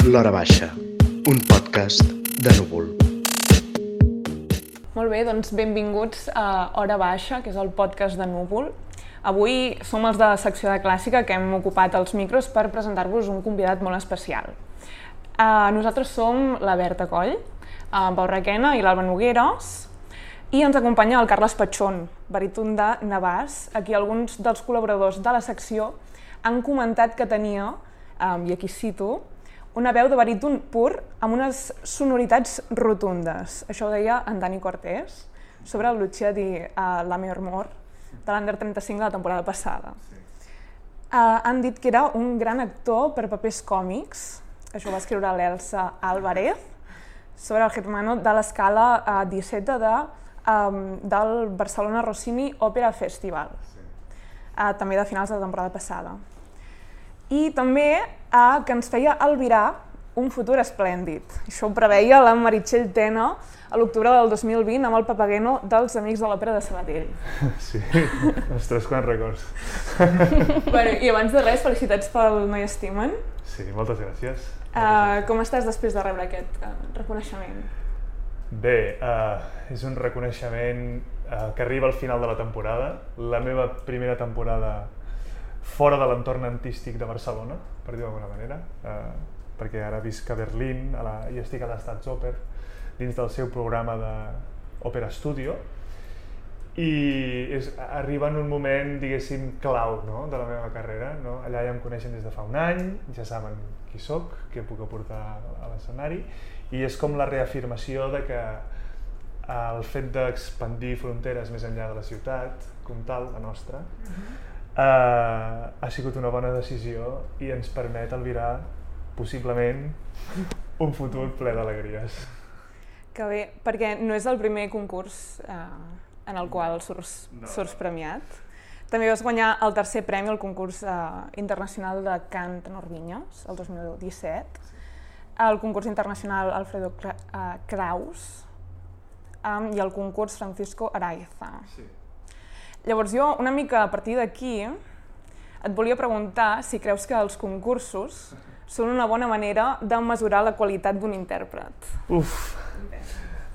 L'Hora Baixa, un podcast de núvol. Molt bé, doncs benvinguts a Hora Baixa, que és el podcast de Núvol. Avui som els de la secció de clàssica que hem ocupat els micros per presentar-vos un convidat molt especial. Uh, nosaltres som la Berta Coll, en Pau Requena i l'Alba Nogueres, i ens acompanya el Carles Patxón, baríton de Navàs, a qui alguns dels col·laboradors de la secció han comentat que tenia, um, i aquí cito, una veu de baríton pur amb unes sonoritats rotundes. Això ho deia en Dani Cortés sobre el Lucia di uh, La Mejor Mor de l'Under 35 de la temporada passada. Uh, han dit que era un gran actor per papers còmics, això ho va escriure l'Elsa Álvarez, sobre el Germano de l'escala uh, 17 de, um, del Barcelona Rossini Opera Festival, uh, també de finals de la temporada passada i també eh, que ens feia albirar un futur esplèndid. Això ho preveia la Meritxell Tena a l'octubre del 2020 amb el Papageno dels Amics de l'Òpera de Sabadell. Sí, ostres, quants records. bueno, I abans de res, felicitats pel Noi Estimen. Sí, moltes gràcies. Uh, com estàs després de rebre aquest uh, reconeixement? Bé, uh, és un reconeixement uh, que arriba al final de la temporada. La meva primera temporada fora de l'entorn artístic de Barcelona, per dir-ho d'alguna manera, eh, perquè ara visc a Berlín a la, i estic a l'Statsoper dins del seu programa d'Opera Studio i és, arriba en un moment, diguéssim, clau no? de la meva carrera. No? Allà ja em coneixen des de fa un any, ja saben qui sóc, què puc aportar a l'escenari i és com la reafirmació de que el fet d'expandir fronteres més enllà de la ciutat, com tal, la nostra, uh -huh eh, ha sigut una bona decisió i ens permet albirar possiblement un futur ple d'alegries. Que bé, perquè no és el primer concurs eh, en el qual surts, no. surts premiat. També vas guanyar el tercer premi al concurs eh, internacional de cant Norvinyes, el 2017, el concurs internacional Alfredo Kraus um, i el concurs Francisco Araiza. Sí. Llavors jo, una mica a partir d'aquí, et volia preguntar si creus que els concursos són una bona manera de mesurar la qualitat d'un intèrpret. Uf,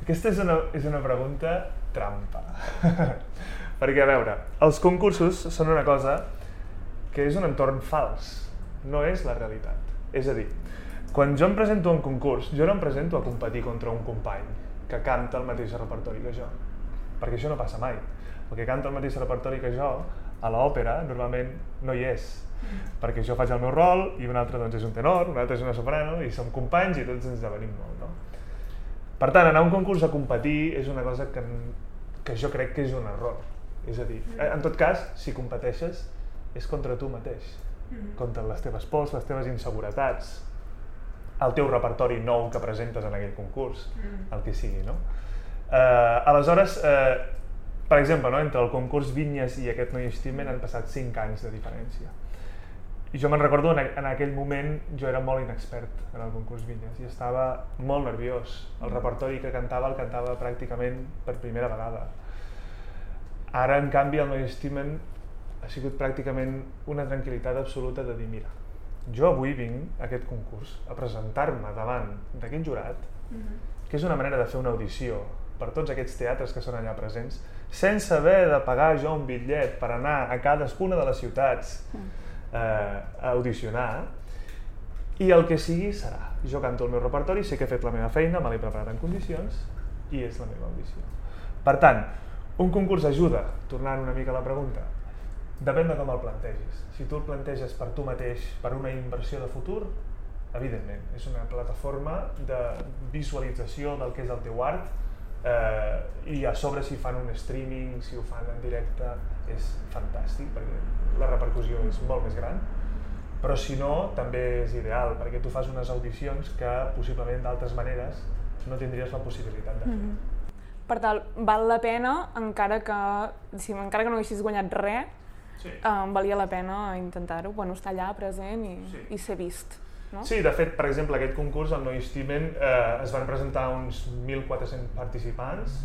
aquesta és una, és una pregunta trampa. Perquè, a veure, els concursos són una cosa que és un entorn fals, no és la realitat. És a dir, quan jo em presento a un concurs, jo no em presento a competir contra un company que canta el mateix repertori que jo, perquè això no passa mai el que canta el mateix repertori que jo, a l'òpera normalment no hi és, perquè jo faig el meu rol i un altre doncs, és un tenor, un altre és una soprano i som companys i tots ens avenim molt. No? Per tant, anar a un concurs a competir és una cosa que, que jo crec que és un error. És a dir, en tot cas, si competeixes és contra tu mateix, contra les teves pors, les teves inseguretats, el teu repertori nou que presentes en aquell concurs, el que sigui, no? Eh, aleshores, eh, per exemple, no? entre el concurs Vinyes i aquest Noi Estimen han passat 5 anys de diferència. I jo me'n recordo, en, en aquell moment jo era molt inexpert en el concurs Vinyes i estava molt nerviós. El repertori que cantava el cantava pràcticament per primera vegada. Ara, en canvi, el Noi Estimen ha sigut pràcticament una tranquil·litat absoluta de dir, mira, jo avui vinc a aquest concurs a presentar-me davant d'aquest jurat, uh -huh. que és una manera de fer una audició per tots aquests teatres que són allà presents, sense haver de pagar jo un bitllet per anar a cadascuna de les ciutats mm. eh, a audicionar, i el que sigui serà. Jo canto el meu repertori, sé que he fet la meva feina, me l'he preparat en condicions, i és la meva audició. Per tant, un concurs ajuda, tornant una mica a la pregunta, depèn de com el plantegis. Si tu el planteges per tu mateix, per una inversió de futur, evidentment, és una plataforma de visualització del que és el teu art, eh, i a sobre si fan un streaming, si ho fan en directe, és fantàstic perquè la repercussió és molt més gran, però si no també és ideal perquè tu fas unes audicions que possiblement d'altres maneres no tindries la possibilitat de fer. Mm -hmm. Per tant, val la pena, encara que, si, encara que no haguessis guanyat res, sí. eh, valia la pena intentar-ho, bueno, estar allà present i, sí. i ser vist. No? Sí, de fet, per exemple, aquest concurs, el Noi Estimen, eh, es van presentar uns 1.400 participants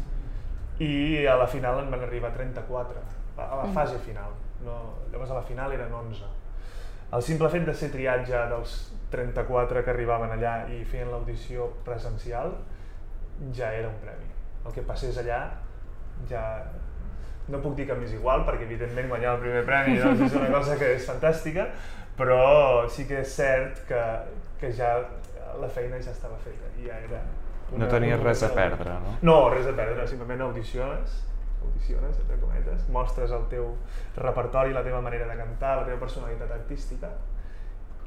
i a la final en van arribar 34, a la mm. fase final. No, llavors a la final eren 11. el simple fet de ser triat ja dels 34 que arribaven allà i feien l'audició presencial ja era un premi. El que passés allà ja no puc dir que m'és igual perquè evidentment guanyar el primer premi doncs és una cosa que és fantàstica però sí que és cert que, que ja la feina ja estava feta i ja era no tenies res a perdre, no? No, res a perdre, simplement audiciones audiciones, entre cometes, mostres el teu repertori, la teva manera de cantar, la teva personalitat artística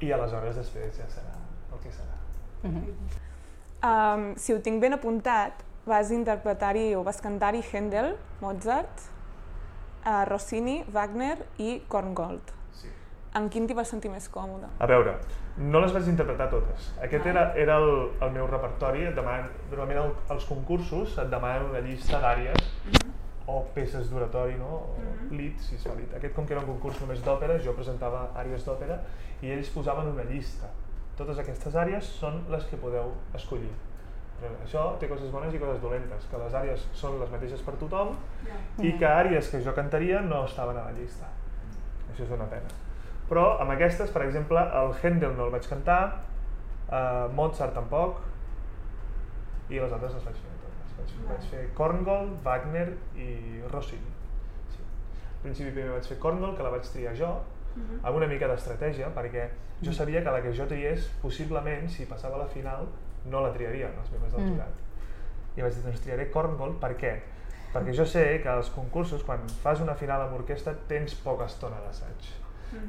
i aleshores després ja serà el que serà. Uh -huh. um, si ho tinc ben apuntat, vas interpretar-hi o vas cantar-hi Händel, Mozart, uh, Rossini, Wagner i Korngold. En quin t'hi vas sentir més còmode? A veure, no les vaig interpretar totes. Aquest era, era el, el meu repertori. Et demanen, normalment el, els concursos et demanen una llista d'àrees uh -huh o peces d'oratori, no? o mm -hmm. lead, si fa lead. Aquest, com que era un concurs només d'òpera, jo presentava àrees d'òpera i ells posaven una llista. Totes aquestes àrees són les que podeu escollir. Però això té coses bones i coses dolentes, que les àrees són les mateixes per tothom yeah. i que àrees que jo cantaria no estaven a la llista. Això és una pena. Però amb aquestes, per exemple, el Händel no el vaig cantar, eh, Mozart tampoc, i les altres les vaig fer vaig, vaig fer Korngold, Wagner i Rossini. Sí. Al principi primer vaig fer Korngold, que la vaig triar jo, uh -huh. amb una mica d'estratègia, perquè jo mm. sabia que la que jo triés, possiblement, si passava a la final, no la triarien els membres del mm. jurat. I vaig dir, doncs triaré Korngold, per què? Perquè jo sé que als concursos, quan fas una final amb orquestra, tens poca estona d'assaig.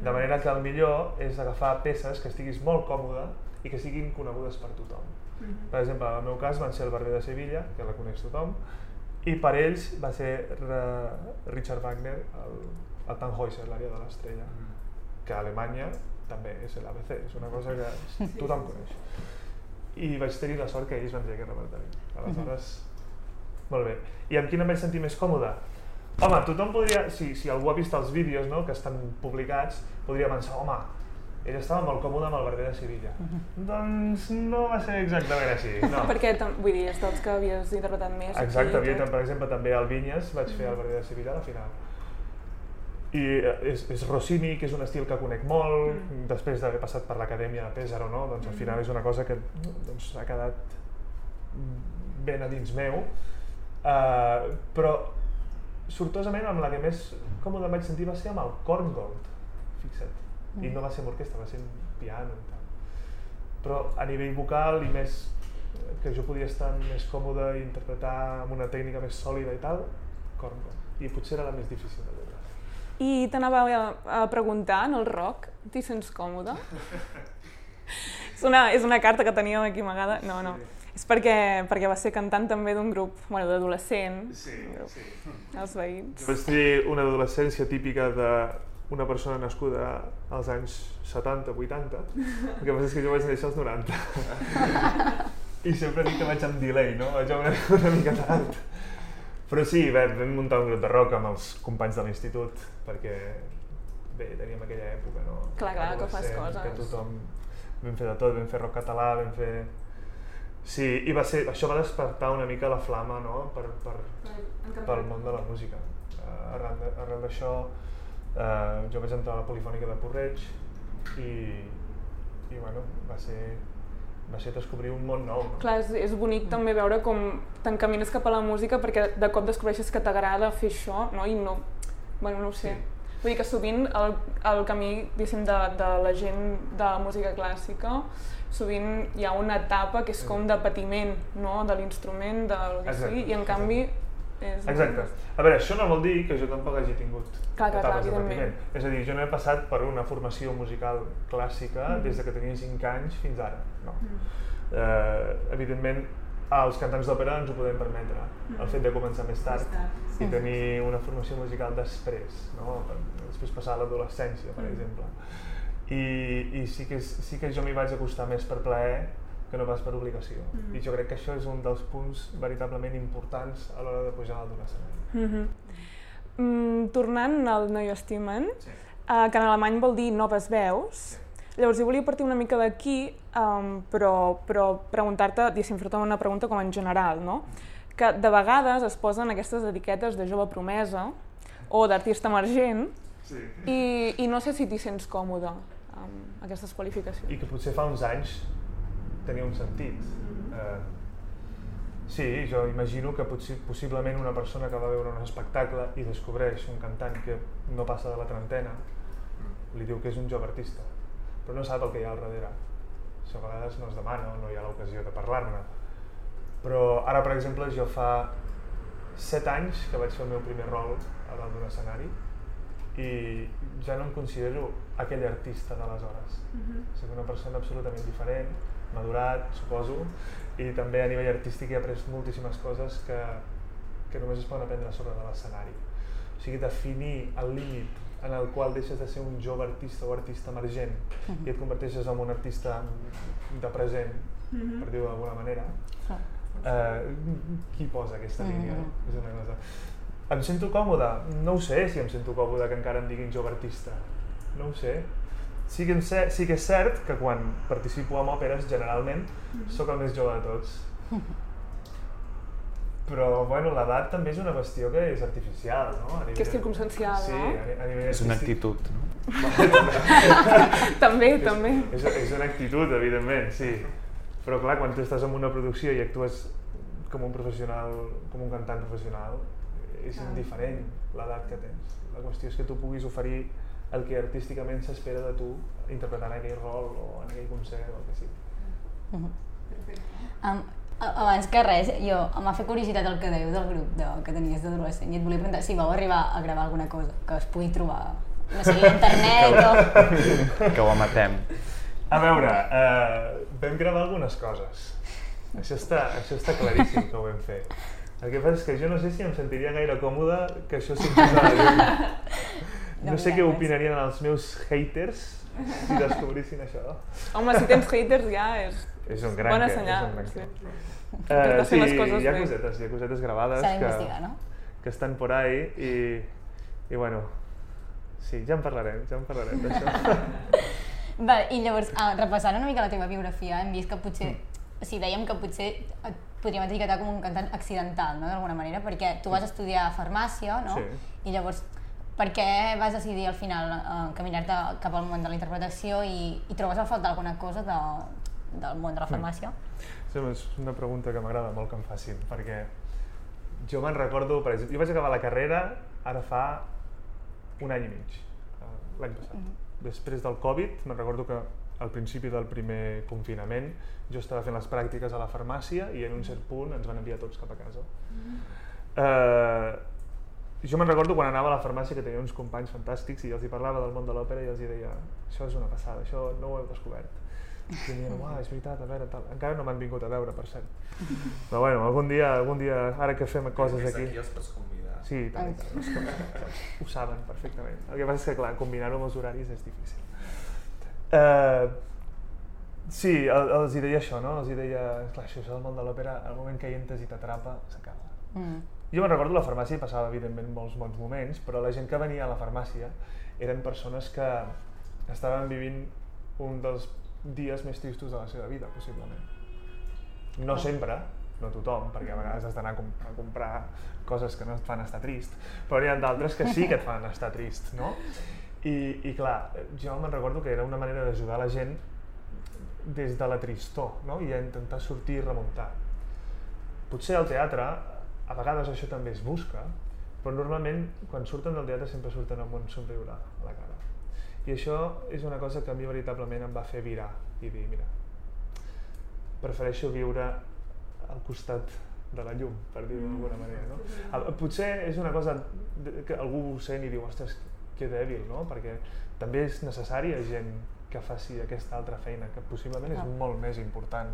De manera que el millor és agafar peces que estiguis molt còmode i que siguin conegudes per tothom. -hmm. Per exemple, en el meu cas van ser el Barber de Sevilla, que la coneix tothom, i per ells va ser Richard Wagner, el, el Tannhäuser, l'àrea de l'estrella, mm que a Alemanya també és l'ABC, és una cosa que tothom coneix. I vaig tenir la sort que ells van dir aquest repertori. Aleshores, mm -hmm. molt bé. I amb quina em vaig sentir més còmode? Home, tothom podria, si, si algú ha vist els vídeos no, que estan publicats, podria pensar, home, ell estava molt còmode amb el Barber de Sevilla. Uh -huh. Doncs no va ser exactament així, no. Perquè, vull dir, és dels que havies interpretat més. Exacte, havia, per exemple, també al Vinyes vaig fer el Barber de Sevilla a la final. I eh, és, és Rossini, que és un estil que conec molt, mm. després d'haver passat per l'Acadèmia de Pesaro, no? doncs al final és una cosa que doncs, ha quedat ben a dins meu, uh, però sortosament amb la que més còmode em vaig sentir va ser amb el Korngold, fixa't i no va ser amb orquestra, va ser amb piano i tal. Però a nivell vocal i més que jo podia estar més còmode i interpretar amb una tècnica més sòlida i tal, corno. I potser era la més difícil de veure. I t'anava a, a preguntar, en el rock, t'hi sents còmode? és, una, és una carta que teníem aquí amagada. No, no. Sí. És perquè, perquè va ser cantant també d'un grup bueno, d'adolescent. Sí, sí. Els veïns. Jo vaig tenir una adolescència típica de una persona nascuda als anys 70-80, el que passa és que jo vaig néixer als 90. I sempre dic que vaig amb delay, no? Vaig una, una mica tard. Però sí, bé, vam muntar un grup de rock amb els companys de l'institut, perquè bé, teníem aquella època, no? Clar, clar, que fas coses. Que tothom... Vam fer de tot, vam fer rock català, vam fer... Sí, i va ser, això va despertar una mica la flama, no?, per, per, pel món de la música. Uh, arrel d'això, eh, jo vaig entrar a la Polifònica de Porreig i, i bueno, va ser, va ser descobrir un món nou. No? Clar, és, és bonic també veure com t'encamines cap a la música perquè de cop descobreixes que t'agrada fer això, no? I no, bueno, no ho sé. Sí. Vull dir que sovint el, el camí, diguéssim, de, de la gent de la música clàssica, sovint hi ha una etapa que és com de patiment, no?, de l'instrument, del que sigui, i en canvi és... Exacte. A veure, això no vol dir que jo tampoc hagi tingut clar, clar, etapes clar, de patiment. És a dir, jo no he passat per una formació musical clàssica mm. des de que tenia 5 anys fins ara. No. Mm. Eh, evidentment, als cantants d'òpera ens ho podem permetre, mm. el fet de començar més tard, més tard sí. i tenir una formació musical després, no? després passar a l'adolescència, per mm. exemple. I, i sí, que, sí que jo m'hi vaig acostar més per plaer que no pas per obligació. Mm -hmm. I jo crec que això és un dels punts veritablement importants a l'hora de pujar al d'un escenari. Mm -hmm. mm, tornant al No estimen, sí. uh, que en alemany vol dir noves veus, sí. Llavors, jo volia partir una mica d'aquí, um, però, però preguntar-te, diguéssim, fer-te una pregunta com en general, no? Que de vegades es posen aquestes etiquetes de jove promesa o d'artista emergent sí. i, i no sé si t'hi sents còmode amb aquestes qualificacions. I que potser fa uns anys tenia un sentit. Eh, sí, jo imagino que potser, possiblement una persona que va veure un espectacle i descobreix un cantant que no passa de la trentena, li diu que és un jove artista, però no sap el que hi ha al darrere. Això a vegades no es demana o no hi ha l'ocasió de parlar-ne. Però ara, per exemple, jo fa 7 anys que vaig fer el meu primer rol a dalt d'un escenari i ja no em considero aquell artista d'aleshores. Uh -huh. Soc una persona absolutament diferent, madurat, suposo, i també a nivell artístic he après moltíssimes coses que, que només es poden aprendre sobre de l'escenari. O sigui, definir el límit en el qual deixes de ser un jove artista o artista emergent uh -huh. i et converteixes en un artista de present, uh -huh. per dir-ho d'alguna manera, uh, eh, qui posa aquesta línia? Uh -huh. És una cosa... Em sento còmode? No ho sé si em sento còmode que encara em diguin jove artista. No ho sé. Sí que, sé, sí que és cert que quan participo en òperes, generalment, sóc el més jove de tots. Però, bueno, l'edat també és una qüestió que és artificial, no? A nivell... Que és circumstancial, sí, no? Sí, a, a nivell És una actitud, no? també, és, també. És, és una actitud, evidentment, sí. Però clar, quan tu estàs en una producció i actues com un professional, com un cantant professional, és indiferent l'edat que tens. La qüestió és que tu puguis oferir el que artísticament s'espera de tu interpretant aquell rol o en aquell concert o el que sigui. Um, a- abans que res, jo m'ha fet curiositat el que dèieu del grup de, que tenies d'adolescent i et volia preguntar si vau arribar a gravar alguna cosa que es pugui trobar, no sé, a internet o... Que ho amatem. A veure, eh, vam gravar algunes coses. Això està, això està claríssim que ho vam fer. El que passa és que jo no sé si em sentiria gaire còmode que això s'impulsa a la llum. No, sé què opinarien els meus haters si descobrissin això. Home, si tens haters ja és És un gran bona què, és senyal. un gran sí. Que estàs fent les coses hi ha cosetes, hi ha cosetes gravades que, no? que estan por ahí i, i bueno, sí, ja en parlarem, ja en parlarem d'això. Vale, I llavors, ah, repassant una mica la teva biografia, hem vist que potser, Mm. o sigui, dèiem que potser et podríem etiquetar com un cantant accidental, no?, d'alguna manera, perquè tu vas estudiar farmàcia, no? Sí. I llavors, per què vas decidir al final eh, caminar-te cap al món de la interpretació i, i trobes a faltar alguna cosa de, del món de la farmàcia? Sí, és una pregunta que m'agrada molt que em facin, perquè jo me'n recordo, per exemple, jo vaig acabar la carrera ara fa un any i mig, eh, l'any passat. Després del Covid, me'n recordo que al principi del primer confinament jo estava fent les pràctiques a la farmàcia i en un cert punt ens van enviar tots cap a casa. Eh, jo me'n recordo quan anava a la farmàcia que tenia uns companys fantàstics i els hi parlava del món de l'òpera i els hi deia això és una passada, això no ho heu descobert. I em diuen, és veritat, a veure, tal. Encara no m'han vingut a veure, per cert. Però bueno, algun dia, algun dia, ara que fem coses aquí... d'aquí els pots convidar. Sí, i tant, i tant. Ho saben perfectament. El que passa és que, clar, combinar-ho amb els horaris és difícil. Uh, sí, el, els hi deia això, no? Els hi deia, clar, això és el món de l'òpera, el moment que hi entres i t'atrapa, s'acaba. Mm. Jo me'n recordo la farmàcia i passava, evidentment, molts bons moments, però la gent que venia a la farmàcia eren persones que estaven vivint un dels dies més tristos de la seva vida, possiblement. No sempre, no tothom, perquè a vegades has d'anar a, com a comprar coses que no et fan estar trist, però n'hi ha d'altres que sí que et fan estar trist, no? I, i clar, jo me'n recordo que era una manera d'ajudar la gent des de la tristor, no? I intentar sortir i remuntar. Potser al teatre, a vegades això també es busca, però normalment quan surten del teatre sempre surten amb un somriure a la cara. I això és una cosa que a mi veritablement em va fer virar i dir, mira, prefereixo viure al costat de la llum, per dir-ho d'alguna manera. No? El- Potser és una cosa que algú ho sent i diu, ostres, que dèbil, no? perquè també és necessària gent que faci aquesta altra feina, que possiblement és Ah. molt més important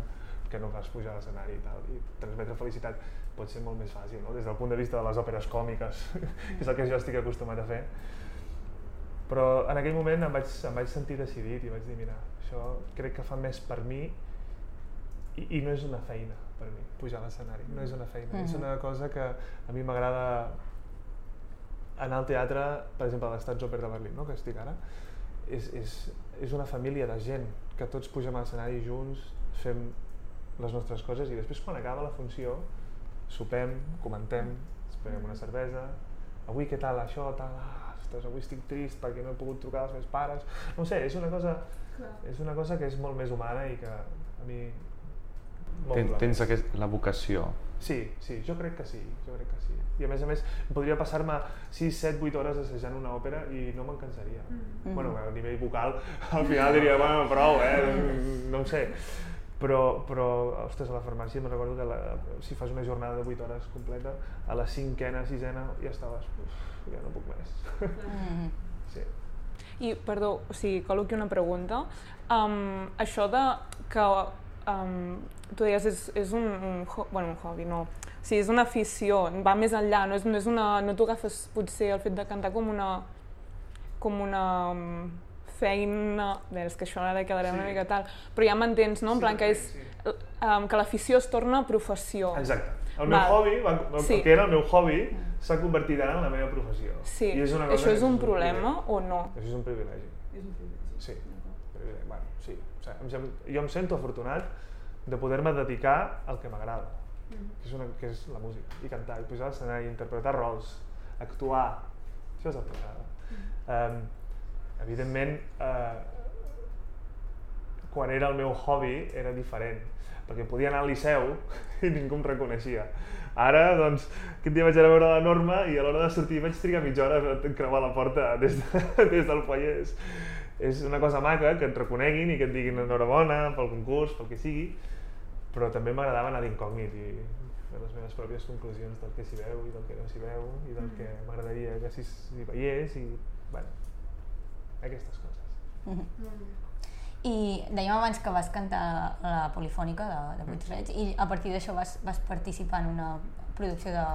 que no pas pujar a l'escenari i tal, i transmetre felicitat pot ser molt més fàcil, no? des del punt de vista de les òperes còmiques, que és el que jo estic acostumat a fer. Però en aquell moment em vaig, em vaig sentir decidit i vaig dir, mira, això crec que fa més per mi i, i no és una feina per mi, pujar a l'escenari, no és una feina, és Mhm. una cosa que a mi m'agrada anar al teatre, per exemple, a l'Estatsoper de Berlín, no? que estic ara, és, és, és una família de gent que tots pugem a l'escenari junts, fem les nostres coses i després quan acaba la funció sopem, comentem, ens prenem una cervesa, avui què tal això, tal, ah, ostres, avui estic trist perquè no he pogut trucar als meus pares. No ho sé, és una cosa, és una cosa que és molt més humana i que a mi... Ten, tens aquest, la vocació. Sí, sí, jo crec que sí, jo crec que sí. I a més a més, podria passar-me 6, 7, 8 hores assajant una òpera i no me'n cansaria. Mm. Bueno, a nivell vocal, al final diria, bueno, prou, eh? No ho sé. Però, però, ostres, a la farmàcia me'n recordo que la, si fas una jornada de 8 hores completa, a la cinquena, sisena, ja estaves, uf, ja no puc més. Mm. sí. I, perdó, o sigui, col·loqui una pregunta. Um, això de que um, tu deies és, és un, un, bueno, un hobby, no. O sigui, és una afició, va més enllà, no, és, no, és una, no t'ho agafes potser el fet de cantar com una, com una um, feina... Bé, és que això ara quedarà Sí. una mica tal, però ja m'entens, no? En Sí, plan que és sí. um, que l'afició es torna professió. Exacte. El meu Val. hobby, el Sí. que era el meu hobby, s'ha convertit ara en la meva professió. Sí, I és una cosa això és un privilegi. problema o no? Això és un privilegi. És un privilegi. Sí, privilegi. Bueno, sí. O sigui, jo em sento afortunat de poder-me dedicar al que m'agrada, que, és una, que és la música, i cantar, i pujar a l'escenari, interpretar rols, actuar, això és el que m'agrada. Um, evidentment, uh, quan era el meu hobby era diferent, perquè podia anar al liceu i ningú em reconeixia. Ara, doncs, aquest dia vaig anar a veure la Norma i a l'hora de sortir vaig trigar mitja hora a creuar la porta des, de, des del foyer. És, una cosa maca que et reconeguin i que et diguin enhorabona pel concurs, pel que sigui, però també m'agradava anar d'incògnit i fer les meves pròpies conclusions del que s'hi veu i del que no s'hi veu i del que m'agradaria que s'hi veiés i, bueno, aquestes coses. I dèiem abans que vas cantar la polifònica de, de Puigreig i a partir d'això vas, vas participar en una producció de,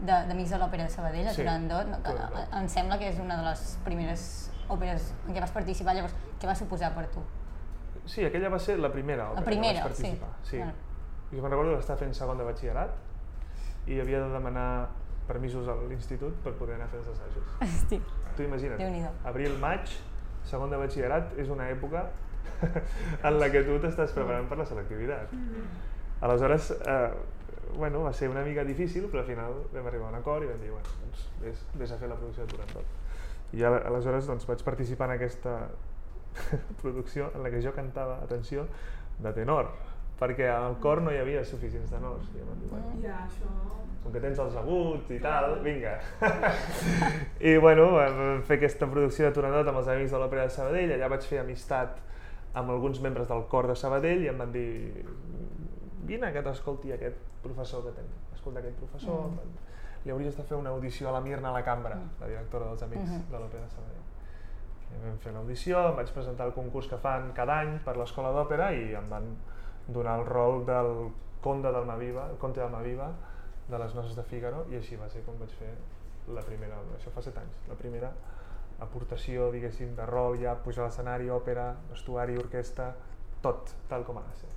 de, d'Amics de l'Òpera de Sabadell, Sí, Turandot, que em sembla que és una de les primeres òperes en què vas participar, llavors què va suposar per tu? Sí, aquella va ser la primera òpera primera, que vaig sí. participar. Sí. Bueno. Jo me'n recordo que estava fent segon de batxillerat i havia de demanar permisos a l'institut per poder anar a fer els assajos. Hosti. Tu imagina't, Déu-n'hi-do. Segon de batxillerat és una època en la que tu t'estàs preparant per la selectivitat. Aleshores, eh, bueno, va ser una mica difícil, però al final vam arribar a un acord i vam dir, bueno, doncs vés, vés a fer la producció de Turandot. I al- aleshores doncs, vaig participar en aquesta producció en la que jo cantava, atenció, de tenor, perquè al cor no hi havia suficients tenors. I van dir, bueno, Ja, això... com que tens els aguts i tal, vinga. I bueno, vam fer aquesta producció de Turandot amb els amics de l'Òpera de Sabadell, allà vaig fer amistat amb alguns membres del cor de Sabadell i em van dir vine que t'escolti aquest professor que tenim, escolta aquest professor, mm. li hauries de fer una audició a la Mirna a la Cambra, la directora dels Amics Mhm. de l'Òpera de Sabadell. I vam fer l'audició, em vaig presentar al concurs que fan cada any per l'Escola d'Òpera i em van donar el rol del conde d'Almaviva, el conte d'Almaviva, de les noces de Fígaro, i així va ser com vaig fer la primera, això fa set anys, la primera aportació, diguéssim, de rol, ja pujar a l'escenari, òpera, vestuari, orquestra, tot, tal com ha de ser.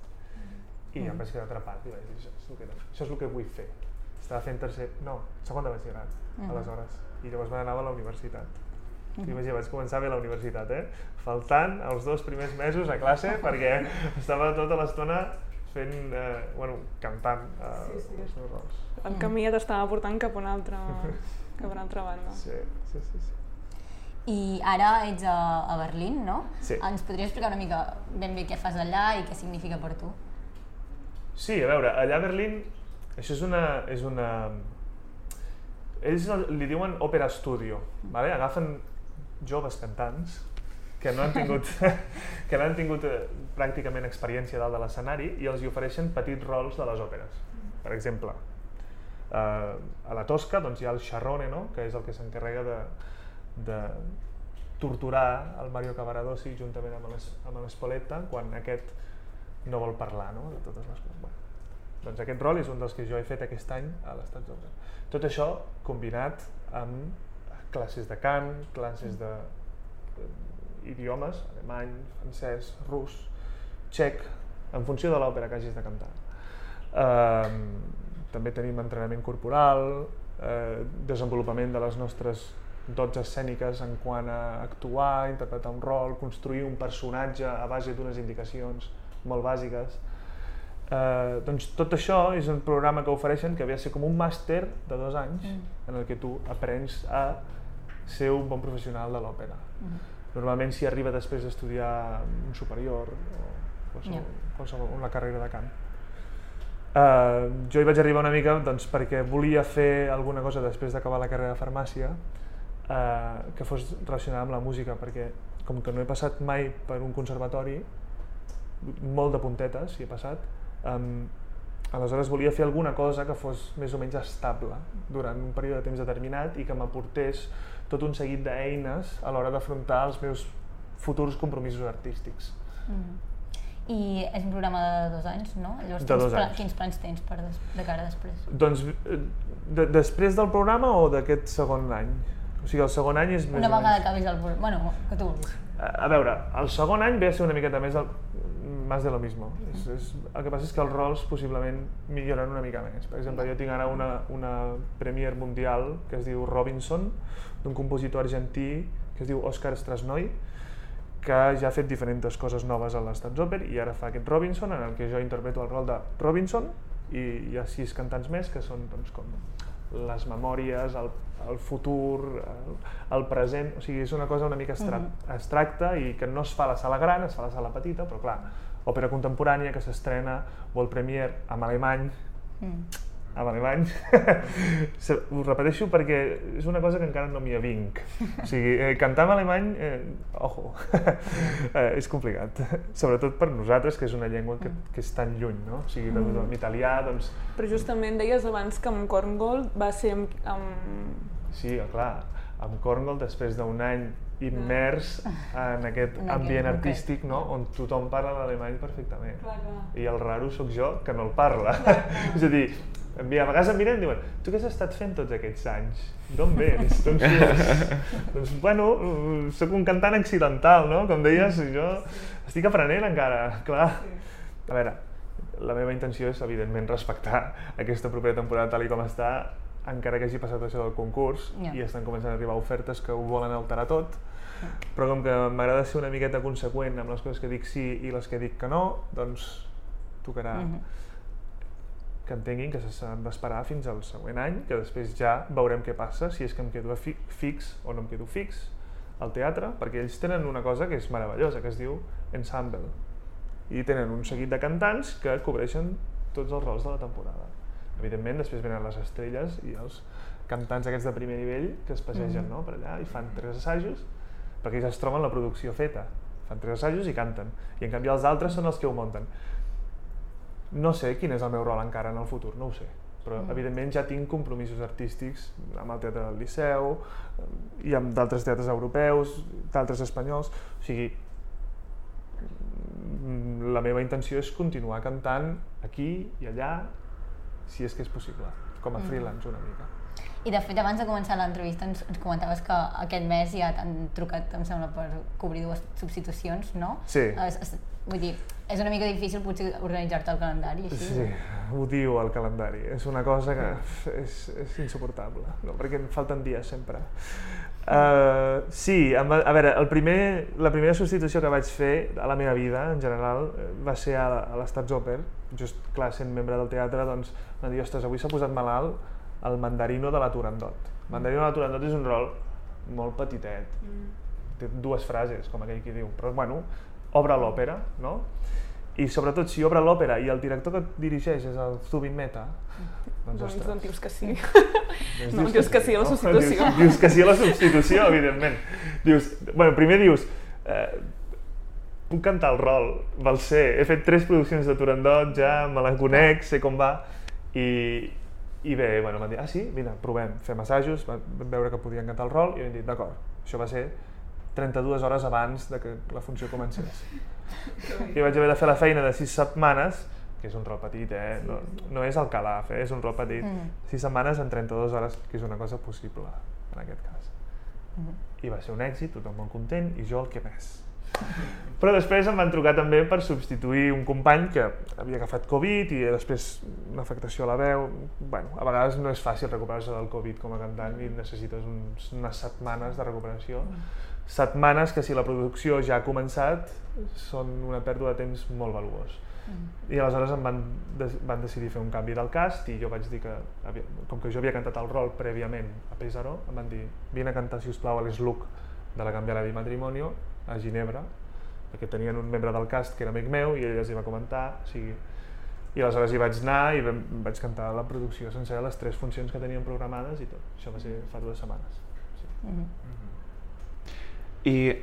I em vaig quedar atrapat i vaig dir, això és el que, això és el que vull fer. Estava fent tercer, no, segon de batxillerat, Mhm. aleshores. I llavors me n'anava a la universitat. Mm. Imagina, vaig començar bé a la universitat, eh? Faltant els dos primers mesos a classe perquè estava tota l'estona fent, eh, bueno, cantant eh, Sí, sí. els meus rols. El camí ja t'estava portant cap a una altra, cap a una altra banda. Sí, sí, sí. sí. I ara ets a, a Berlín, no? Sí. Ens podries explicar una mica ben bé què fas allà i què significa per tu? Sí, a veure, allà a Berlín, això és una... És una ells li diuen òpera studio, vale? agafen joves cantants que no han tingut, que no han tingut eh, pràcticament experiència dalt de l'escenari i els hi ofereixen petits rols de les òperes. Per exemple, eh, a la Tosca doncs, hi ha el Charrone, no? que és el que s'encarrega de, de torturar el Mario Cavaradossi juntament amb l'Es- amb l'Espoleta quan aquest no vol parlar no? de totes les coses. Bueno, doncs aquest rol és un dels que jo he fet aquest any a l'Estat d'Obra. Tot això combinat amb classes de cant, classes de idiomes, alemany, francès, rus, txec, en funció de l'òpera que hagis de cantar. Eh, també tenim entrenament corporal, eh, desenvolupament de les nostres dots escèniques en quant a actuar, interpretar un rol, construir un personatge a base d'unes indicacions molt bàsiques. Eh, doncs tot això és un programa que ofereixen que ve a ser com un màster de dos anys Mm. en el que tu aprens a ser un bon professional de l'òpera. Normalment s'hi arriba després d'estudiar un superior o qualsevol, Ja. qualsevol, una carrera de cant. Uh, jo hi vaig arribar una mica doncs, perquè volia fer alguna cosa després d'acabar la carrera de farmàcia uh, que fos relacionada amb la música, perquè com que no he passat mai per un conservatori, molt de puntetes hi he passat, um, aleshores volia fer alguna cosa que fos més o menys estable durant un període de temps determinat i que m'aportés tot un seguit d'eines a l'hora d'afrontar els meus futurs compromisos artístics. I és un programa de dos anys, no? Llavors, De dos pla- anys. quins plans tens per des, de cara després? Doncs eh, de, després del programa o d'aquest segon any? O sigui, el segon any és més Una vegada menys... acabis el programa, bueno, que tu vulguis. A a veure, el segon any ve a ser una miqueta més el, más de lo mismo. És, és, el que passa és que els rols possiblement milloren una mica més. Per exemple, jo tinc ara una, una premier mundial que es diu Robinson, d'un compositor argentí que es diu Oscar Strasnoy, que ja ha fet diferents coses noves a l'Estats i ara fa aquest Robinson, en el que jo interpreto el rol de Robinson, i hi ha sis cantants més que són doncs, com les memòries, el, el futur, el, el present, o sigui, és una cosa una mica abstra abstracta i que no es fa a la sala gran, es fa a la sala petita, però clar, òpera contemporània que s'estrena World Premiere en alemany, Mm. en alemany, Se- ho repeteixo perquè és una cosa que encara no m'hi avinc. O sigui, eh, cantar en alemany, eh, ojo, eh, és complicat. Sobretot per nosaltres, que és una llengua que, que és tan lluny, no? O sigui, doncs, en italià, doncs, Però justament deies abans que amb Korngold va ser amb... amb... sí, clar, amb Cornwall, després d'un any immers en aquest En aquest ambient artístic, no? on tothom parla l'alemany perfectament. Clar, clar. I el raro sóc jo, que no el parla. és a dir, a vegades em miren i diuen tu què has estat fent tots aquests anys? D'on vens? D'on surts? doncs, bueno, sóc un cantant accidental, no? Com deies, jo estic aprenent encara, clar. A veure, la meva intenció és, evidentment, respectar aquesta propera temporada tal i com està, encara que hagi passat això del concurs Ja. i estan començant a arribar ofertes que ho volen alterar tot, però com que m'agrada ser una miqueta conseqüent amb les coses que dic sí i les que dic que no, doncs tocarà Mhm. que entenguin que s'han d'esperar fins al següent any, que després ja veurem què passa, si és que em quedo fi fix o no em quedo fix al teatre, perquè ells tenen una cosa que és meravellosa, que es diu ensemble. I tenen un seguit de cantants que cobreixen tots els rols de la temporada. Evidentment, després venen les estrelles i els cantants aquests de primer nivell que es passegen no? per allà i fan tres assajos, perquè ells es troben la producció feta. Fan tres assajos i canten. I en canvi els altres són els que ho munten. No sé quin és el meu rol encara en el futur, no ho sé. Però, mm. evidentment, ja tinc compromisos artístics amb el Teatre del Liceu eh, i amb d'altres teatres europeus, d'altres espanyols. O sigui, mm, la meva intenció és continuar cantant aquí i allà, si és que és possible, com a freelance una mica. I de fet, abans de començar l'entrevista ens, ens comentaves que aquest mes ja t'han trucat, em sembla, per cobrir dues substitucions, no? Sí. Es, es, vull dir, és una mica difícil potser organitzar-te el calendari, així. Sí, odio el calendari. És una cosa que és, és insuportable, no? perquè em falten dies sempre. Uh, sí, a veure, el primer, la primera substitució que vaig fer a la meva vida, en general, eh, va ser a, a l'Estats Oper. Just, clar, sent membre del teatre, doncs, va dir, ostres, avui s'ha posat malalt el mandarino de la Turandot. El mandarino de la Turandot és un rol molt petitet, té dues frases, com aquell qui diu, però bueno, obre l'òpera, no? I sobretot si obre l'òpera i el director que et dirigeix és el Zubin Mehta, doncs Doncs, ostres. doncs dius que sí. doncs no, dius que sí a la no? substitució. Dius, dius que sí a la substitució, evidentment. Dius, bueno, primer dius, eh, puc cantar el rol, val ser, he fet tres produccions de Turandot, ja me la conec, sé com va, i, i bé, bueno, m'han dit, ah sí, vine, provem, fem assajos, van van veure que podien cantar el rol, i vam dit, d'acord, això va ser 32 hores abans de que la funció comencés. I vaig haver de fer la feina de 6 setmanes, que és un rol petit, eh? No, no és el calaf, eh? és un rol petit. Mm. 6 setmanes en 32 hores, que és una cosa possible, en aquest cas. I va ser un èxit, tothom molt content, i jo el que més. Però després em van trucar també per substituir un company que havia agafat Covid i després una afectació a la veu. Bueno, a vegades no és fàcil recuperar-se del Covid com a cantant i necessites uns, unes setmanes de recuperació. Setmanes que si la producció ja ha començat són una pèrdua de temps molt valuós. I aleshores em van, de, van decidir fer un canvi del cast i jo vaig dir que, havia, com que jo havia cantat el rol prèviament a Pesaro, em van dir vine a cantar, si us plau, a l'Esluc de la Canviala di Matrimonio a Ginebra, perquè tenien un membre del cast que era amic meu i ell els hi va comentar, o sigui, i aleshores hi vaig anar i vaig cantar la producció sencera, les tres funcions que teníem programades i tot. Això va ser fa dues setmanes. Sí. Mhm. I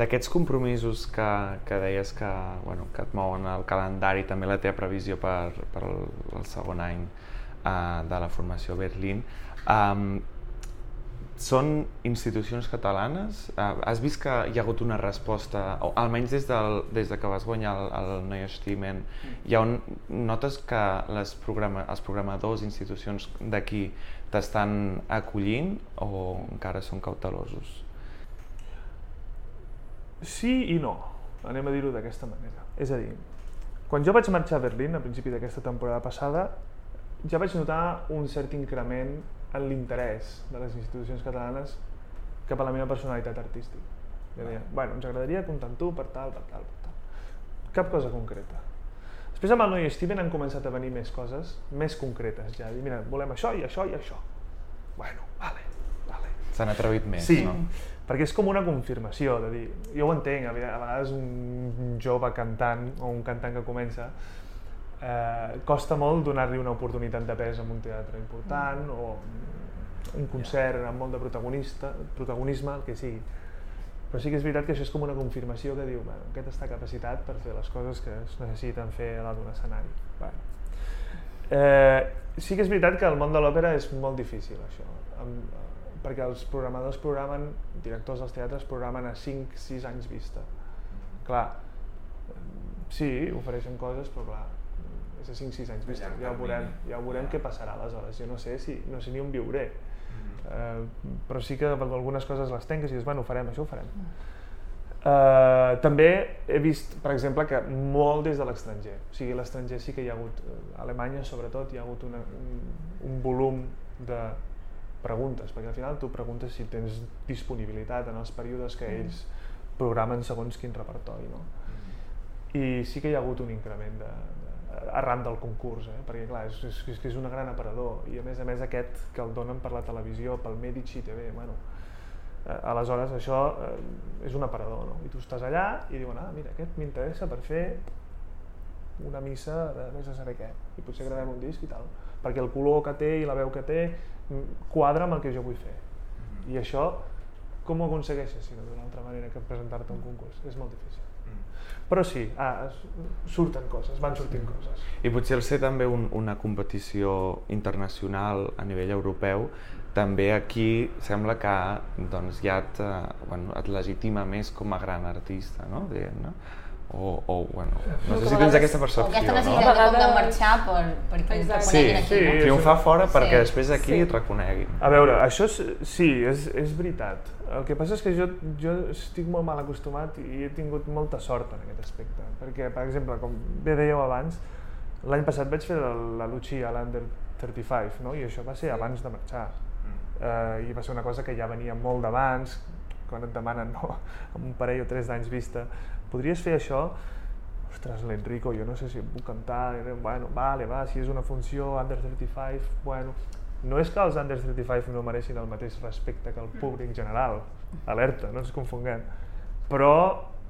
d'aquests compromisos que, que deies que, bueno, que et mouen el calendari, també la teva previsió per, per el, segon any uh, de la formació a Berlín, um, són institucions catalanes? Uh, has vist que hi ha hagut una resposta, o almenys des, del, des de que vas guanyar el, el Neue Stimmen, hi ha un, notes que les programa, els programadors, institucions d'aquí t'estan acollint o encara són cautelosos? Sí i no, anem a dir-ho d'aquesta manera. És a dir, quan jo vaig marxar a Berlín a principi d'aquesta temporada passada, ja vaig notar un cert increment en l'interès de les institucions catalanes cap a la meva personalitat artística. Jo deia, bueno, ens agradaria comptar amb tu per tal, per tal, per tal. Cap cosa concreta. Després amb el Noi Steven han començat a venir més coses, més concretes ja. Dir, mira, volem això i això i això. Bueno, vale. S'han atrevit més, Sí, no? perquè és com una confirmació de dir, jo ho entenc, a ve- a vegades un jove cantant o un cantant que comença eh, costa molt donar-li una oportunitat de pes en un teatre important o un concert amb molt de protagonista, protagonisme, el que sigui. Però sí que és veritat que això és com una confirmació que diu, bueno, aquest està capacitat per fer les coses que es necessiten fer a dalt d'un escenari. Bueno. Eh, sí que és veritat que el món de l'òpera és molt difícil, això, amb, perquè els programadors programen, directors dels teatres programen a 5-6 anys vista. Clar, eh, sí, ofereixen coses, però clar, és a 5-6 anys vista, ja ho veurem, ja ho veurem què passarà aleshores, jo no sé si, no sé ni on viuré, eh, però sí que algunes coses les tenc, que si dius, bueno, ho farem, això ho farem. Uh, també he vist, per exemple, que molt des de l'estranger. O sigui, l'estranger sí que hi ha hagut, eh, a Alemanya sobretot, hi ha hagut una, un, un volum de preguntes, perquè al final tu preguntes si tens disponibilitat en els períodes que ells programen segons quin repertori, no? I sí que hi ha hagut un increment de, de, arran del concurs, eh? perquè clar, és, és, és és un gran aparador i a més a més aquest que el donen per la televisió, pel Medici TV, bueno, eh, aleshores això eh, és un aparador, no? I tu estàs allà i diuen, ah, mira, aquest m'interessa per fer una missa de vés a saber què, i potser gravem un disc i tal, perquè el color que té i la veu que té mm, quadra amb el que jo vull fer. I això, com ho aconsegueixes, si no d'una altra manera que presentar-te a un concurs? És molt difícil. Però sí, ah, surten coses, van sortint coses. I potser al ser també un, una competició internacional a nivell europeu, també aquí sembla que doncs, ja et, eh, bueno, et legitima més com a gran artista, no? Diguem-ne. O, o, bueno, no sé si tens aquesta O percepció, aquesta no? necessitat de, com de vegades- marxar per, perquè et Exacte. Sí, reconeguin aquí, sí. no? triomfar fora perquè Sí. després aquí Sí. et reconeguin. A veure, això és, sí, és, és veritat. El que passa és que jo, jo estic molt mal acostumat i he tingut molta sort en aquest aspecte. Perquè, per exemple, com bé dèieu abans, l'any passat vaig fer la, la Lucia a l'Under 35, no? i això va ser abans de marxar. Eh, I va ser una cosa que ja venia molt d'abans, quan et demanen no? amb un parell o tres d'anys vista, podries fer això? Ostres, l'Enrico, jo no sé si em puc cantar, I, bueno, vale, va, si és una funció Under 35, bueno... No és que els Under 35 no mereixin el mateix respecte que el públic general, alerta, no ens confonguem, però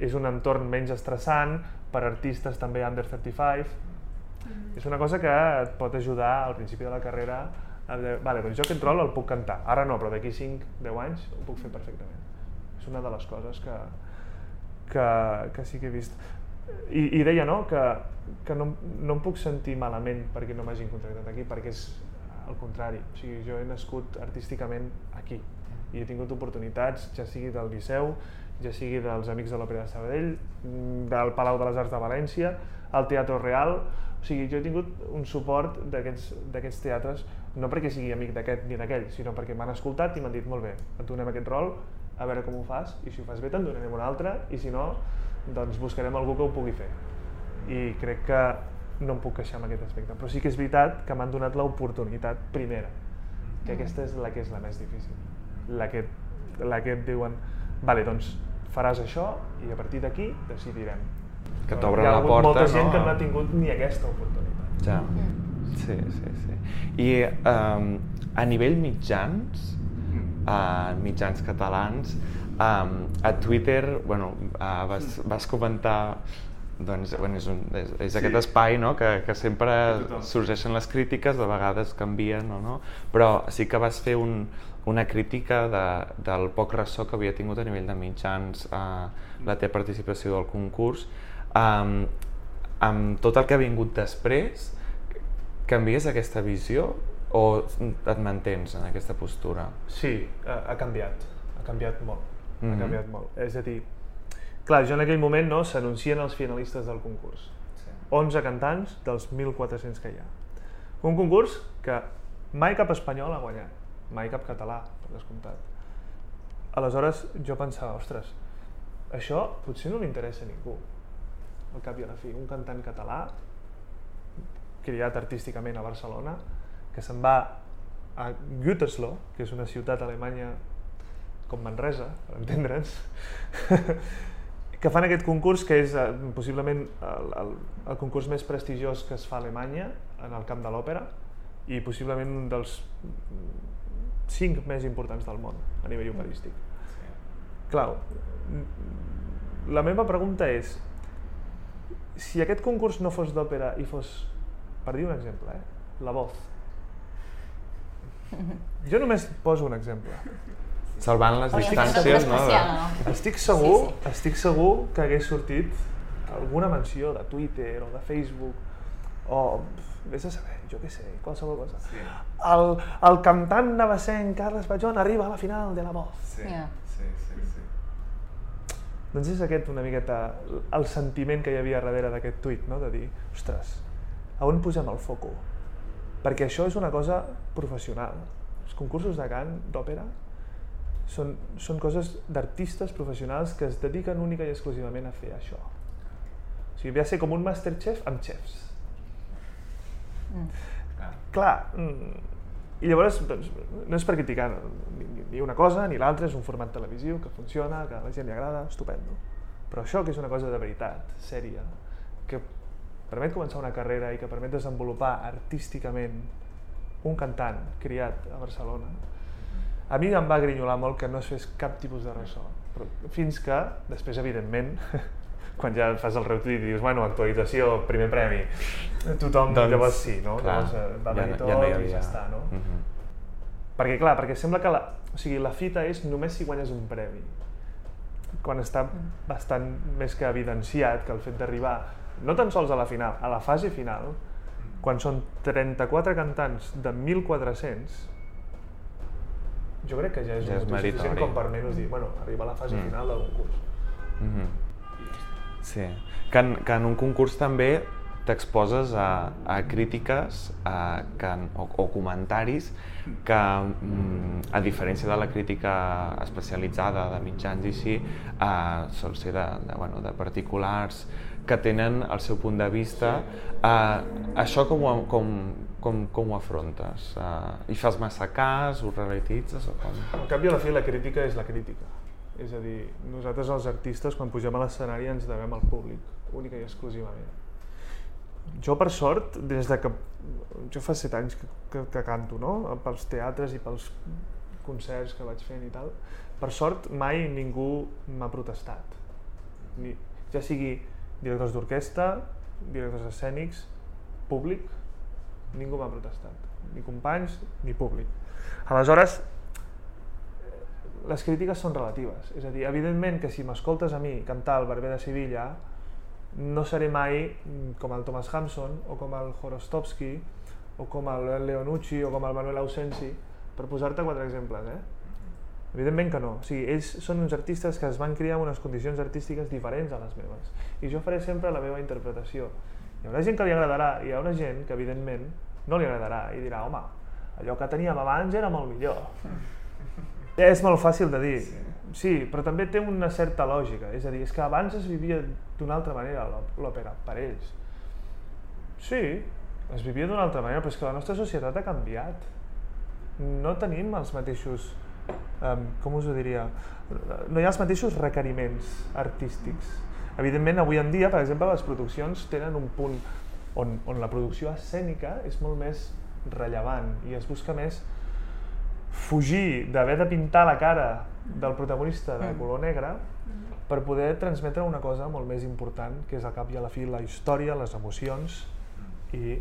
és un entorn menys estressant per artistes també Under 35, és una cosa que et pot ajudar al principi de la carrera a dir, vale, doncs jo aquest rol el puc cantar, ara no, però d'aquí 5-10 anys ho puc fer perfectament. És una de les coses que, que, que sí que he vist. I, i deia no, que, que no, no em puc sentir malament perquè no m'hagin contractat aquí, perquè és al contrari. O sigui, jo he nascut artísticament aquí i he tingut oportunitats, ja sigui del Liceu, ja sigui dels Amics de l'Òpera de Sabadell, mm, del Palau de les Arts de València, al Teatre Real, o sigui, jo he tingut un suport d'aquests d'aquests teatres, no perquè sigui amic d'aquest ni d'aquell, sinó perquè m'han escoltat i m'han dit, molt bé, et donem aquest rol, a veure com ho fas, i si ho fas bé te'n donarem un altre, i si no, doncs buscarem algú que ho pugui fer. I crec que no em puc queixar amb aquest aspecte, però sí que és veritat que m'han donat l'oportunitat primera, que aquesta és la que és la més difícil. La que, la que et diuen, vale, doncs faràs això i a partir d'aquí decidirem. Que t'obren Hi ha la hagut porta, molta gent no? que no ha tingut ni aquesta oportunitat. Ja. Mm. Sí, sí, sí. I um, a nivell mitjans, a mitjans catalans, um, a Twitter, bueno, uh, vas, vas comentar doncs, bueno, és, un, és, és Sí. aquest espai no? que, que sempre sorgeixen les crítiques, de vegades canvien o no, però sí que vas fer un, una crítica de, del poc ressò que havia tingut a nivell de mitjans uh, la teva participació del concurs. Um, amb tot el que ha vingut després, canvies aquesta visió o et mantens en aquesta postura? Sí, ha, ha canviat, ha canviat molt, Mhm. ha canviat molt. És a dir, clar, jo en aquell moment no s'anuncien els finalistes del concurs. 11 cantants dels 1.400 que hi ha. Un concurs que mai cap espanyol ha guanyat, mai cap català, per descomptat. Aleshores jo pensava, ostres, això potser no li interessa a ningú, al cap i a la fi. Un cantant català, criat artísticament a Barcelona, que se'n va a Gütersloh, que és una ciutat alemanya com Manresa, per entendre'ns, que fan aquest concurs que és eh, possiblement el, el, el concurs més prestigiós que es fa a Alemanya, en el camp de l'òpera, i possiblement un dels cinc més importants del món a nivell operístic. Clar, la meva pregunta és, si aquest concurs no fos d'òpera i fos, per dir un exemple, eh? La Voz. Jo només poso un exemple. Salvant les distàncies, no? especial, De... no? Estic segur, Sí, sí. estic segur que hagués sortit alguna menció de Twitter o de Facebook o vés a saber, jo què sé, qualsevol cosa. Sí. El, el cantant navacenc Carles Bajón arriba a la final de la Voz. Sí, Ja. sí, sí, sí. Doncs és aquest una miqueta el sentiment que hi havia darrere d'aquest tuit, no? de dir, ostres, a on posem el foco? Perquè això és una cosa professional. Els concursos de cant, d'òpera, són, són coses d'artistes professionals que es dediquen única i exclusivament a fer això. O sigui, ve a ser com un Masterchef amb xefs. Mm. Clar, mm, i llavors doncs, no és per criticar ni, ni- ni una cosa ni l'altra, és un format televisiu que funciona, que a la gent li agrada, estupendo. Però això que és una cosa de veritat, sèria, que permet començar una carrera i que permet desenvolupar artísticament un cantant criat a Barcelona, a mi em va grinyolar molt que no es fes cap tipus de ressò. Però fins que, després, evidentment, quan ja fas el retweet i dius, bueno, actualització, primer premi, tothom doncs, llavors sí, no? clar, llavors eh, va ja, venir no- tot ja no hi i havia... ja està, no? Mhm. Perquè, clar, perquè sembla que la, o sigui, la fita és només si guanyes un premi. Quan està bastant més que evidenciat que el fet d'arribar, no tan sols a la final, a la fase final, quan són 34 cantants de 1.400, jo crec que ja és, Ja és un motiu suficient com per almenys dir, bueno, arriba a la fase Mm. final del concurs. Mhm. Sí, que en, que en un concurs també t'exposes a, a crítiques a, que, o, o comentaris que, mm, a diferència de la crítica especialitzada de mitjans i així, eh, sol ser de, de, bueno, de particulars que tenen el seu punt de vista. Eh, això com ho, com, com, com ho afrontes? Eh, hi fas massa cas? Ho realitzes? O com? Al cap i a la fi la crítica és la crítica. És a dir, nosaltres els artistes quan pugem a l'escenari ens devem al públic, única i exclusivament. Jo per sort, des de que... Jo fa set anys que, que, que canto, no? Pels teatres i pels concerts que vaig fent i tal. Per sort mai ningú m'ha protestat. Ni, ja sigui directors d'orquestra, directors escènics, públic, ningú m'ha protestat. Ni companys, ni públic. Aleshores, les crítiques són relatives. És a dir, evidentment que si m'escoltes a mi cantar el Barber de Sevilla, no seré mai com el Thomas Hampson, o com el Horostovsky, o com el Leonucci, o com el Manuel Ausensi, per posar-te quatre exemples, eh? Evidentment que no. O sigui, ells són uns artistes que es van criar en unes condicions artístiques diferents a les meves. I jo faré sempre la meva interpretació. Hi haurà gent que li agradarà, i hi haurà gent que, evidentment, no li agradarà i dirà, home, allò que teníem abans era molt millor. És molt fàcil de dir, sí. sí, però també té una certa lògica. És a dir, és que abans es vivia d'una altra manera l'ò- l'òpera, per ells. Sí, es vivia d'una altra manera, però és que la nostra societat ha canviat. No tenim els mateixos, um, com us ho diria, no hi ha els mateixos requeriments artístics. Evidentment, avui en dia, per exemple, les produccions tenen un punt on, on la producció escènica és molt més rellevant i es busca més fugir d'haver de pintar la cara del protagonista de color negre per poder transmetre una cosa molt més important, que és al cap i a la fi la història, les emocions i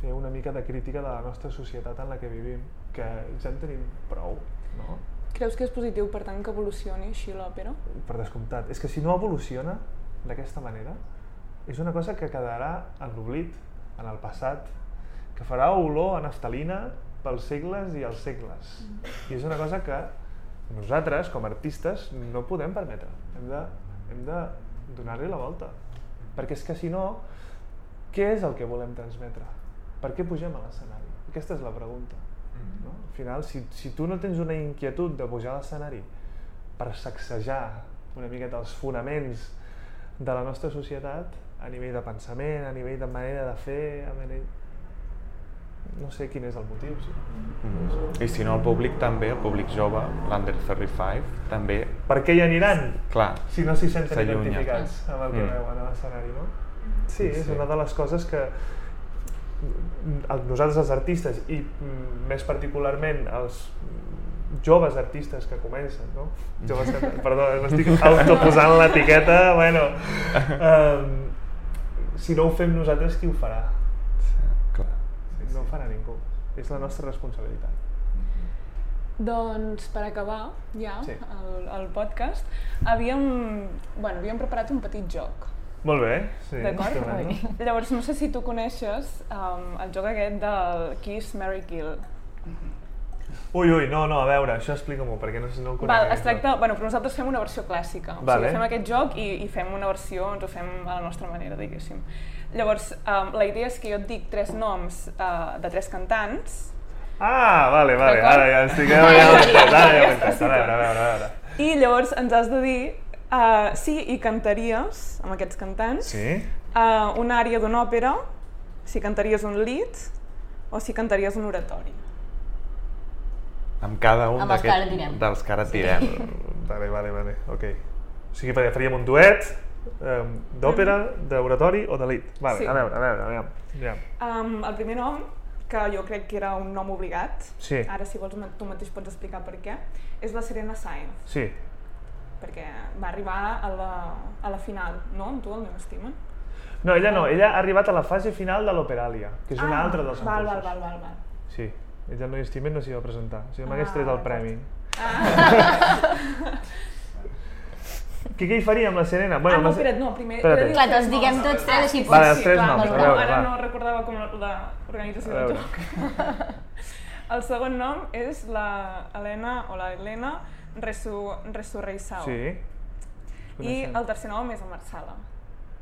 fer una mica de crítica de la nostra societat en la que vivim, que ja en tenim prou, no? Creus que és positiu, per tant, que evolucioni així l'òpera? Per descomptat. És que si no evoluciona d'aquesta manera, és una cosa que quedarà en l'oblit, en el passat, que farà olor a naftalina pels segles i els segles. I és una cosa que nosaltres, com a artistes, no podem permetre. Hem de, hem de donar-li la volta. Perquè és que si no, què és el que volem transmetre? Per què pugem a l'escenari? Aquesta és la pregunta. Final, si, si tu no tens una inquietud de pujar a l'escenari per sacsejar una miqueta els fonaments de la nostra societat, a nivell de pensament, a nivell de manera de fer, a nivell... no sé quin és el motiu. Sí. Mm. I si no, el públic també, el públic jove, l'Under 35, també, Per què hi aniran clar, si no s'hi senten identificats amb el que Mm. veuen a l'escenari, no? Sí, és sí. una de les coses que nosaltres els artistes i mm, més particularment els joves artistes que comencen, no? Joves que, perdó, m'estic autoposant l'etiqueta, bueno, um, si no ho fem nosaltres, qui ho farà? clar. No ho farà ningú. És la nostra responsabilitat. Doncs per acabar ja Sí. el, el podcast, havíem, bueno, havíem preparat un petit joc. Molt bé, sí. D'acord? Llavors, no sé si tu coneixes um, el joc aquest del Kiss, Mary Kill. Ui, ui, no, no, a veure, això explica-m'ho, perquè no, no ho conec. Val, es tracta, bueno, però nosaltres fem una versió clàssica. O Vale. sigui, fem aquest joc i, i fem una versió, ens ho fem a la nostra manera, diguéssim. Llavors, um, la idea és que jo et dic tres noms uh, de tres cantants Ah, vale, vale, ara ja estic... Ara ja ho he entès, ara ja ho he entès. A veure, a veure. i llavors ens has de dir uh, si hi cantaries, amb aquests cantants, Sí? uh, una àrea d'una òpera, si cantaries un lead o si cantaries un oratori. Amb cada un Amb els que ara direm. dels que ara et direm. Vale, vale, vale, ok. O sigui, faríem un duet um, d'òpera, d'oratori o de lead. Vale, Sí. a veure, a veure, aviam. aviam. Um, el primer nom, que jo crec que era un nom obligat, Sí. ara si vols tu mateix pots explicar per què, és la Serena Sainz, Sí. Perquè va arribar a la, a la final, no? Amb tu, el meu estimen? No, ella no, ella ha arribat a la fase final de l'Operalia, que és una altra dels Ah, val, concursos. val, val, val, val. Sí, ella el meu estimen no s'hi va presentar, si no m'hagués Ah, tret el premi. Què, què hi faria amb la Serena? ah, amb no, espera't, no, primer... Espera't. Clar, te'ls diguem noms. tots tres, així Vale, els tres noms, no, veure, ara va. no recordava com l'organització del joc. El segon nom és la Helena o la Helena Resu, Resurreisao. Sí. I el tercer nom és el Marsala.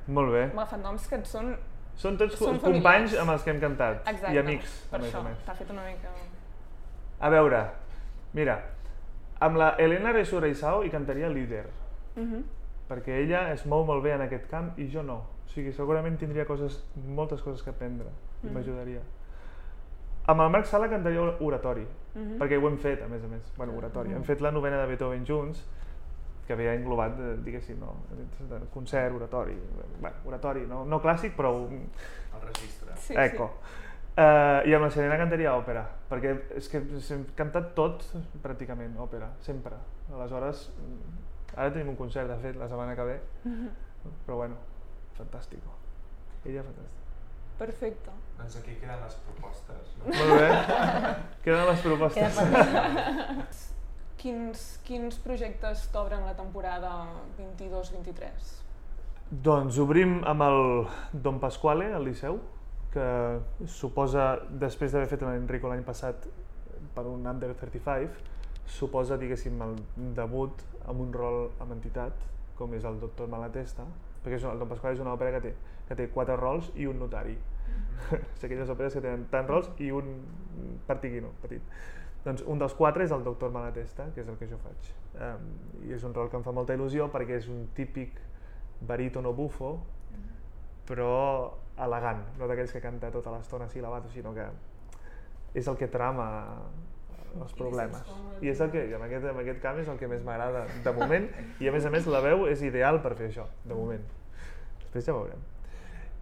Molt bé. Hem agafat noms que et són... Són tots Són companys familiars. amb els que hem cantat. Exacte, I amics, per això, t'ha fet una mica... A veure, mira, amb la Elena Resurreisao hi cantaria líder, Mhm. perquè ella es mou molt bé en aquest camp i jo no. O sigui, segurament tindria coses, moltes coses que aprendre i m'ajudaria. Amb el Marc Sala cantaria oratori, Mhm. perquè ho hem fet, a més a més. Bueno, oratori. Hem fet la novena de Beethoven junts, que havia englobat, eh, diguéssim, no, de concert, oratori, bueno, oratori, no, no clàssic, però un- El registre. Sí, Eco. Uh, I amb la Serena cantaria òpera, perquè és que hem cantat tot pràcticament òpera, sempre. Aleshores, mm, ara tenim un concert, de fet, la setmana que ve, però bueno, fantàstic. Ella fantàstica. Sí. Perfecte. Doncs aquí queden les propostes. No? Molt bé. Queden les propostes. Quins, quins projectes t'obren la temporada 22-23? Doncs obrim amb el Don Pasquale, al Liceu, que suposa, després d'haver fet l'Enrico l'any passat per un Under 35, suposa, diguéssim, el debut amb un rol amb entitat, com és el Doctor Malatesta, perquè és, una- el Don Pasquale és una òpera que té, que té quatre rols i un notari. És aquelles òperes que tenen tants rols i un partiguino petit. Doncs un dels quatre és el Doctor Malatesta, que és el que jo faig. Um, I és un rol que em fa molta il·lusió perquè és un típic barítono bufo, però elegant, no d'aquells que canta tota l'estona síl·labato, sinó que és el que trama els problemes. I és el que, en aquest, en aquest camp és el que més m'agrada de moment, i a més a més la veu és ideal per fer això, de moment. Després ja veurem.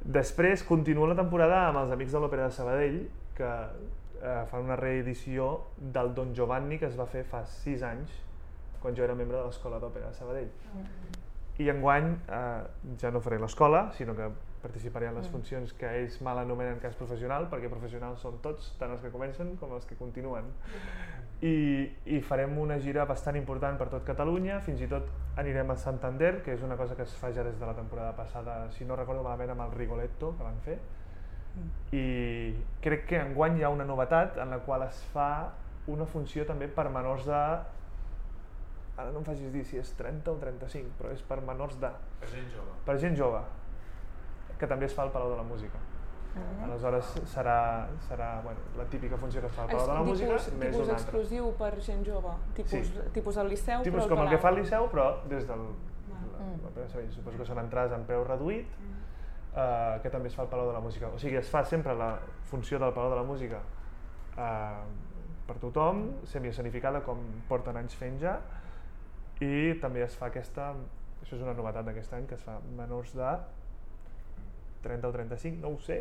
Després continua la temporada amb els Amics de l'Òpera de Sabadell, que eh, fan una reedició del Don Giovanni que es va fer fa 6 anys, quan jo era membre de l'Escola d'Òpera de Sabadell. I enguany eh, ja no faré l'escola, sinó que participaré en les funcions que ells mal anomenen cas professional, perquè professionals són tots, tant els que comencen com els que continuen. I, I farem una gira bastant important per tot Catalunya, fins i tot anirem a Santander, que és una cosa que es fa ja des de la temporada passada, si no recordo malament, amb el Rigoletto que van fer. I crec que enguany hi ha una novetat en la qual es fa una funció també per menors de ara no em facis dir si és 30 o 35, però és per menors de... Per gent jove. Per gent jove, que també es fa al Palau de la Música. Aleshores serà, serà bueno, la típica funció que es fa al Palau de la Música, tipus, més tipus exclusiu per gent jove, tipus, Sí. tipus al Liceu, Tipus però com el que fa el. Liceu, però des del... La, la Pere Sabell. Suposo que són entrades amb preu reduït, eh, que també es fa al Palau de la Música. O sigui, es fa sempre la funció del Palau de la Música eh, per tothom, semiescenificada com porten anys fent ja, i també es fa aquesta, això és una novetat d'aquest any, que es fa menors de 30 o 35, no ho sé,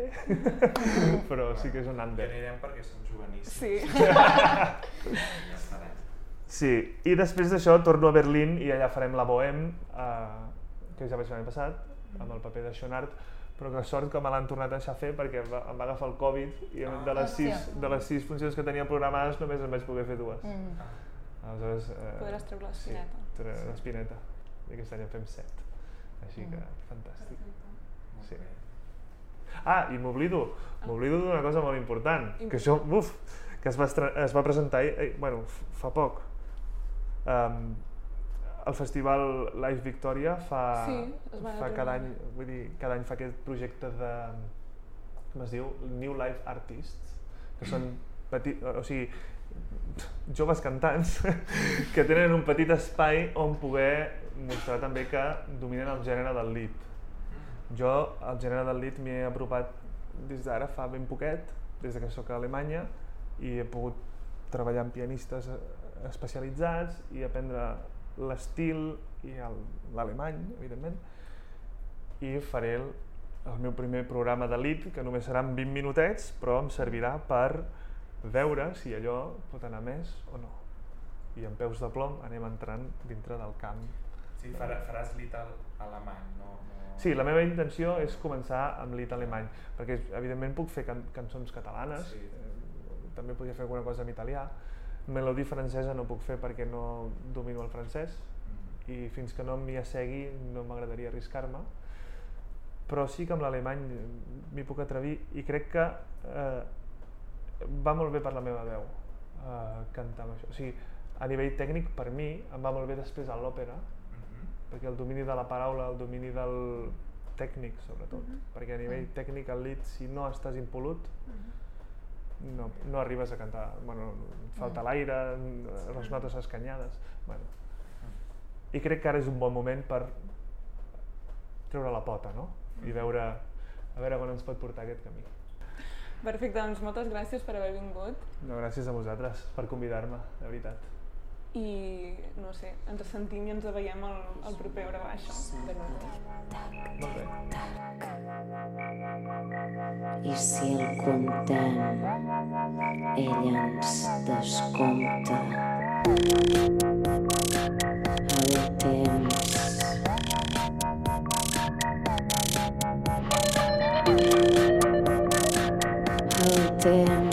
però sí que és un Ja under. anirem perquè som juveníssims. Sí. Ja estarem. Sí, i després d'això torno a Berlín i allà farem la Bohème, eh, que ja vaig fer l'any passat, amb el paper de Schonart, però que sort que me l'han tornat a deixar fer perquè em va, em va agafar el Covid i de les, sis, de les sis funcions que tenia programades només en vaig poder fer dues. Mm. Aleshores, eh, Podràs treure l'espineta. Sí, treure l'espineta. I aquest any en fem set. Així que, fantàstic. Molt Sí. Ah, i m'oblido, m'oblido d'una cosa molt important, que això, uf, que es va, es va presentar, eh, bueno, fa poc. Um, el festival Live Victoria fa, Sí, fa cada any, vull dir, cada any fa aquest projecte de, com es diu, New Life Artists, que són petit, o sigui, joves cantants que tenen un petit espai on poder mostrar també que dominen el gènere del lead. Jo al gènere del lead m'hi he apropat des d'ara fa ben poquet, des de que sóc a Alemanya, i he pogut treballar amb pianistes eh, especialitzats i aprendre l'estil i l'alemany, evidentment, i faré el, el meu primer programa de lead, que només seran 20 minutets, però em servirà per veure si allò pot anar més o no. I amb peus de plom anem entrant dintre del camp Sí, farà, faràs lit al alemany, no? no... Sí, la meva intenció és començar amb lit alemany, perquè evidentment puc fer can cançons catalanes, Sí. eh, també podria fer alguna cosa en italià, melodí francesa no puc fer perquè no domino el francès Mm. i fins que no m'hi assegui no m'agradaria arriscar-me, però sí que amb l'alemany m'hi puc atrevir i crec que eh, va molt bé per la meva veu eh, cantar amb això. O sigui, a nivell tècnic per mi em va molt bé després a l'òpera. Perquè el domini de la paraula, el domini del tècnic sobretot, perquè a nivell tècnic el lead si no estàs impolut no, no arribes a cantar, bueno, falta l'aire, les notes escanyades, bueno. I crec que ara és un bon moment per treure la pota, no? I veure, a veure on ens pot portar aquest camí. Perfecte, doncs moltes gràcies per haver vingut. No, gràcies a vosaltres per convidar-me, de veritat i no sé, ens sentim i ens veiem al, el proper Hora Baixa. Sí. Molt bé. I si el comptem, ell ens descompta. El temps El temps